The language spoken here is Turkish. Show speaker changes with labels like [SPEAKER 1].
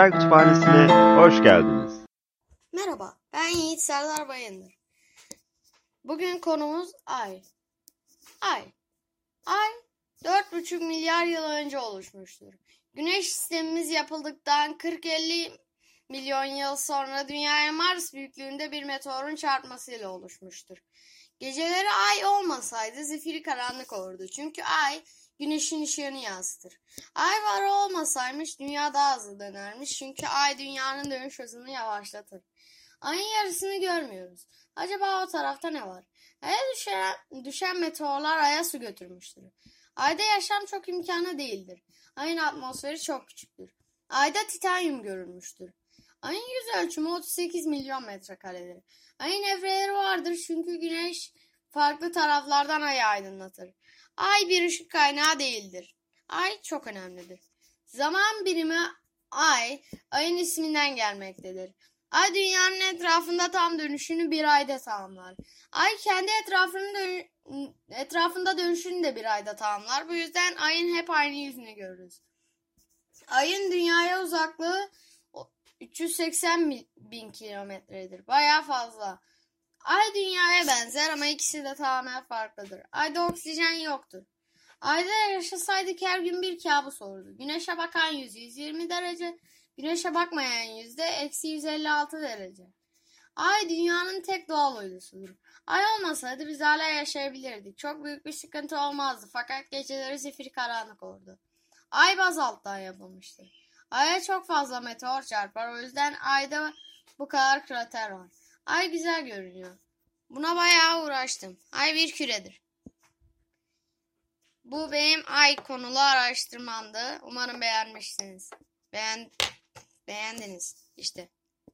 [SPEAKER 1] Bilgisayar Kütüphanesi'ne hoş geldiniz.
[SPEAKER 2] Merhaba, ben Yiğit Serdar Bayındır. Bugün konumuz Ay. Ay. Ay 4,5 milyar yıl önce oluşmuştur. Güneş sistemimiz yapıldıktan 40-50 milyon yıl sonra Dünya'ya Mars büyüklüğünde bir meteorun çarpmasıyla oluşmuştur. Geceleri ay olmasaydı zifiri karanlık olurdu. Çünkü ay güneşin ışığını yansıtır. Ay var olmasaymış dünya daha hızlı dönermiş. Çünkü ay dünyanın dönüş hızını yavaşlatır. Ayın yarısını görmüyoruz. Acaba o tarafta ne var? Aya düşen, düşen meteorlar aya su götürmüştür. Ayda yaşam çok imkanı değildir. Ayın atmosferi çok küçüktür. Ayda titanyum görülmüştür. Ayın yüz ölçümü 38 milyon metrekaredir. Ayın evreleri vardır çünkü güneş farklı taraflardan ayı aydınlatır. Ay bir ışık kaynağı değildir. Ay çok önemlidir. Zaman birimi ay, ayın isminden gelmektedir. Ay dünyanın etrafında tam dönüşünü bir ayda tamamlar. Ay kendi etrafının dön etrafında dönüşünü de bir ayda tamamlar. Bu yüzden ayın hep aynı yüzünü görürüz. Ayın dünyaya uzaklığı 380 bin kilometredir. Baya fazla. Ay dünyaya benzer ama ikisi de tamamen farklıdır. Ayda oksijen yoktur. Ayda yaşasaydık her gün bir kabus olurdu. Güneşe bakan yüz 120 derece, güneşe bakmayan yüzde eksi 156 derece. Ay dünyanın tek doğal uydusudur. Ay olmasaydı biz hala yaşayabilirdik. Çok büyük bir sıkıntı olmazdı fakat geceleri zifiri karanlık olurdu. Ay bazalttan yapılmıştır. Ay'a çok fazla meteor çarpar o yüzden Ay'da bu kadar krater var. Ay güzel görünüyor. Buna bayağı uğraştım. Ay bir küredir. Bu benim ay konulu araştırmamdı. Umarım beğenmişsiniz. Beğen beğendiniz. İşte.